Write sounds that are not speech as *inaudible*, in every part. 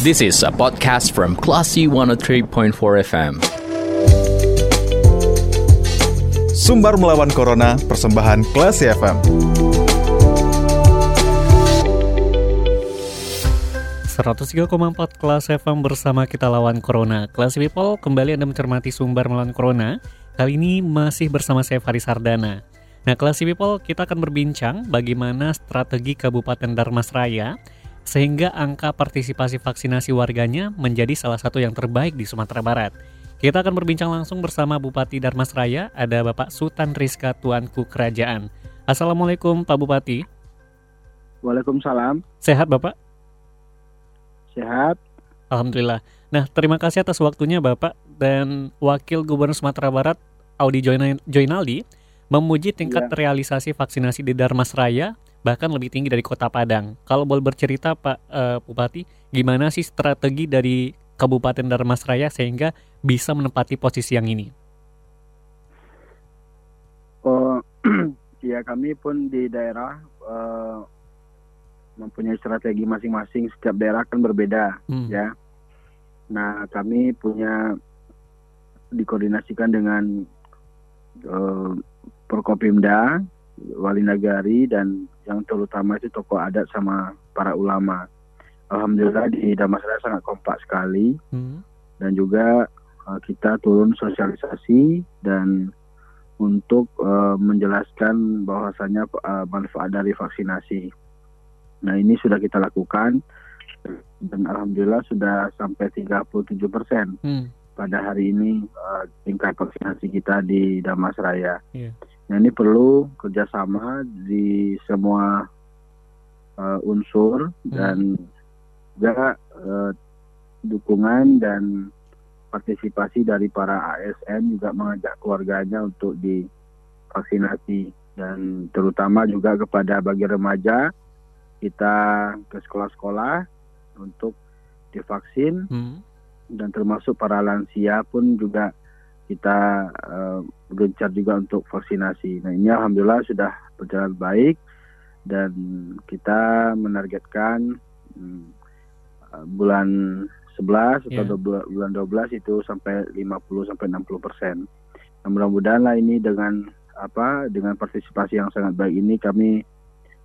This is a podcast from Classy 103.4 FM. Sumbar melawan Corona, persembahan Classy FM. 103,4 kelas FM bersama kita lawan Corona. Kelas People kembali Anda mencermati sumber melawan Corona. Kali ini masih bersama saya Faris Sardana. Nah, kelas People kita akan berbincang bagaimana strategi Kabupaten Darmasraya sehingga angka partisipasi vaksinasi warganya menjadi salah satu yang terbaik di Sumatera Barat. Kita akan berbincang langsung bersama Bupati Darmasraya, ada Bapak Sultan Rizka Tuanku Kerajaan. Assalamualaikum Pak Bupati. Waalaikumsalam. Sehat Bapak? Sehat. Alhamdulillah. Nah, terima kasih atas waktunya Bapak dan Wakil Gubernur Sumatera Barat Audi Joinaldi memuji tingkat Ya. realisasi vaksinasi di Darmasraya bahkan lebih tinggi dari Kota Padang. Kalau boleh bercerita Pak eh, Bupati, gimana sih strategi dari Kabupaten Darmasraya sehingga bisa menempati posisi yang ini? Oh, *clears throat* ya kami pun di daerah eh, mempunyai strategi masing-masing. Setiap daerah kan berbeda, Hmm. ya. Nah, kami punya dikoordinasikan dengan eh, Prokopimda, Wali Nagari dan yang terutama itu tokoh adat sama para ulama. Alhamdulillah di Damasraya sangat kompak sekali. Hmm. dan juga uh, kita turun sosialisasi dan untuk uh, menjelaskan bahwasannya uh, manfaat dari vaksinasi. Nah ini sudah kita lakukan dan alhamdulillah sudah sampai 37 persen Hmm. pada hari ini uh, tingkat vaksinasi kita di Damasraya. Iya. Nah ini perlu kerjasama di semua uh, unsur dan juga uh, dukungan dan partisipasi dari para ASN juga mengajak keluarganya untuk divaksinasi. Dan terutama juga kepada bagi remaja kita ke sekolah-sekolah untuk divaksin. Hmm. dan termasuk para lansia pun juga kita eh, gencar juga untuk vaksinasi. Nah ini alhamdulillah sudah berjalan baik dan kita menargetkan hmm, eh, bulan 11 atau dua- bulan 12 itu sampai 50 sampai 60 persen. Nah, mudah-mudahan lah ini dengan apa dengan partisipasi yang sangat baik ini kami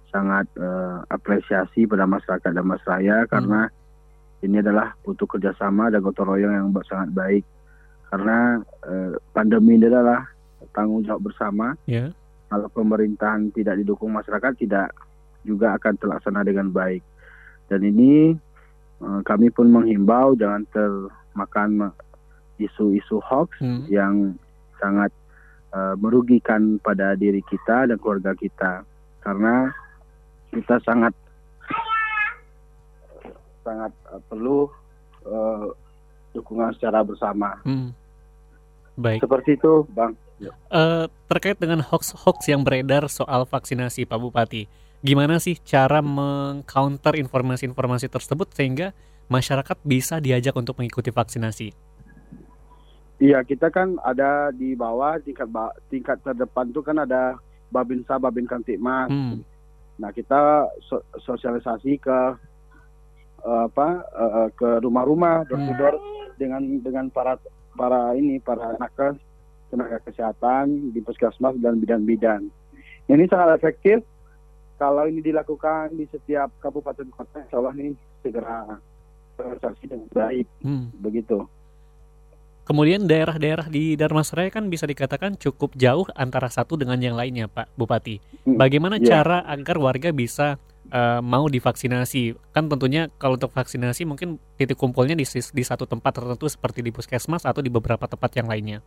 sangat eh, apresiasi pada masyarakat dan Raya karena ini adalah butuh kerjasama dan gotong royong yang sangat baik karena eh, pandemi ini adalah tanggung jawab bersama Ya. kalau pemerintahan tidak didukung masyarakat tidak juga akan terlaksana dengan baik dan ini eh, kami pun menghimbau jangan termakan isu-isu hoax Hmm. yang sangat eh, merugikan pada diri kita dan keluarga kita karena kita sangat sangat eh, perlu eh, dukungan secara bersama Hmm. Baik. seperti itu bang Eh, terkait dengan hoax-hoax yang beredar soal vaksinasi Pak Bupati, gimana sih cara mengcounter informasi-informasi tersebut sehingga masyarakat bisa diajak untuk mengikuti vaksinasi? Iya kita kan ada di bawah tingkat tingkat terdepan itu kan ada Babinsa Babin Kamtipmas. Hmm. Nah kita so- sosialisasi ke eh, apa eh, ke rumah-rumah door to Hmm. Dengan dengan para para ini para nakes tenaga kesehatan di puskesmas dan bidan-bidan. Ini sangat efektif kalau ini dilakukan di setiap kabupaten kota. Insya Allah ini segera terrealisasi dengan baik Hmm. begitu. Kemudian daerah-daerah di Darmasraya kan bisa dikatakan cukup jauh antara satu dengan yang lainnya, Pak Bupati. Hmm. Bagaimana Iya. cara agar warga bisa eh, mau divaksinasi? Kan tentunya kalau untuk vaksinasi mungkin titik kumpulnya di, di satu tempat tertentu seperti di puskesmas atau di beberapa tempat yang lainnya.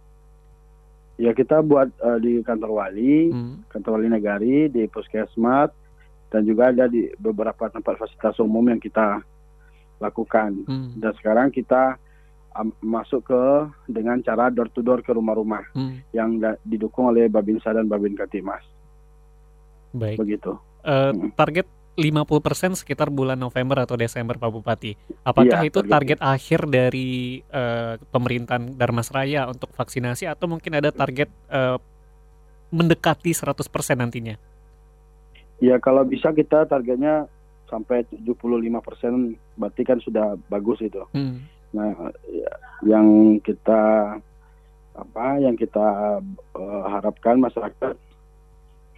Ya kita buat eh, di kantor wali, Hmm. kantor wali negari, di puskesmas, dan juga ada di beberapa tempat fasilitas umum yang kita lakukan. Hmm. Dan sekarang kita masuk ke dengan cara door to door ke rumah-rumah Hmm. yang didukung oleh Babinsa dan Babin Katimas. Baik. Begitu. Mm. target 50% sekitar bulan November atau Desember Pak Bupati. Apakah Iya, itu target. target akhir dari eh, pemerintahan Darmasraya untuk vaksinasi atau mungkin ada target eh, mendekati 100% nantinya? Ya kalau bisa kita targetnya sampai 75 persen berarti kan sudah bagus itu. Hmm. Nah, ya- yang kita apa yang kita eh, harapkan masyarakat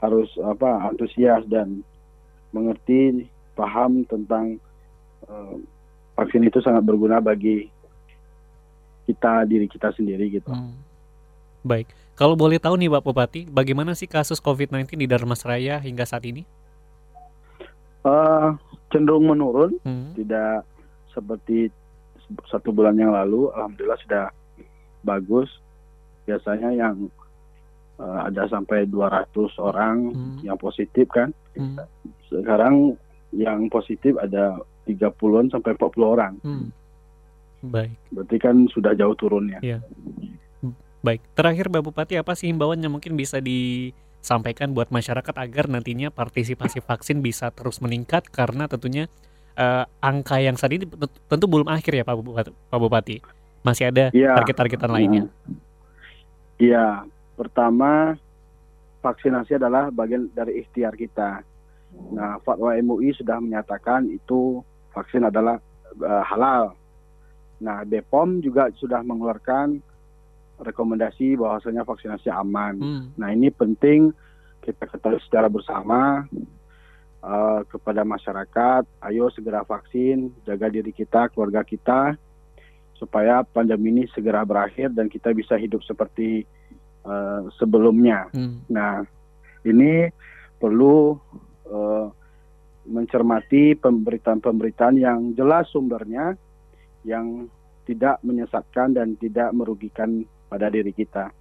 harus apa antusias dan mengerti paham tentang eh, vaksin itu sangat berguna bagi kita diri kita sendiri gitu. Hmm. Baik, kalau boleh tahu nih Pak Bupati, bagaimana sih kasus COVID-19 di Darmasraya hingga saat ini? Eh, cenderung menurun, Hmm. tidak seperti satu bulan yang lalu. Alhamdulillah sudah bagus. Biasanya yang eh, ada sampai 200 orang Hmm. yang positif kan. Hmm. Sekarang yang positif ada 30-an sampai 40 orang. Hmm. Baik, Berarti kan sudah jauh turunnya. baik. Terakhir Pak Bupati, apa sih himbauan yang mungkin bisa disampaikan buat masyarakat agar nantinya partisipasi *laughs* vaksin bisa terus meningkat karena tentunya eh, angka yang saat ini tent- tentu belum akhir ya Pak Bupati. Pak Bupati. Masih ada Iya. target-targetan lainnya. Iya, pertama vaksinasi adalah bagian dari ikhtiar kita. Nah, fatwa MUI sudah menyatakan itu vaksin adalah eh, halal. Nah, BPOM juga sudah mengeluarkan rekomendasi bahwasanya vaksinasi aman. Hmm. Nah, ini penting kita ketahui secara bersama eh, kepada masyarakat. Ayo segera vaksin, jaga diri kita, keluarga kita, supaya pandemi ini segera berakhir dan kita bisa hidup seperti eh, sebelumnya. Hmm. Nah, ini perlu eh, mencermati pemberitaan-pemberitaan yang jelas sumbernya, yang tidak menyesatkan dan tidak merugikan pada diri kita.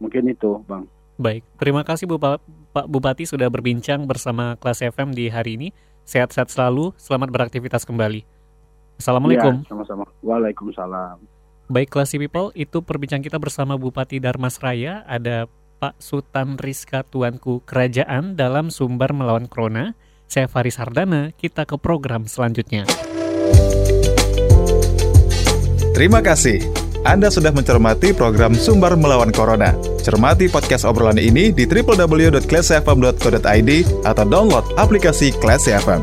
Mungkin itu, Bang. Baik, terima kasih Bupa- Pak Bupati sudah berbincang bersama kelas FM di hari ini. Sehat-sehat selalu, selamat beraktivitas kembali. Assalamualaikum. Ya, sama-sama. Waalaikumsalam. Baik Classy People, itu perbincangan kita bersama Bupati Darmasraya, ada Pak Sultan Rizka Tuanku Kerajaan dalam Sumber Melawan Corona. Saya Faris Hardana, kita ke program selanjutnya. Terima kasih. Anda sudah mencermati program Sumber Melawan Corona. Cermati podcast obrolan ini di www.classfm.co.id atau download aplikasi Classy FM.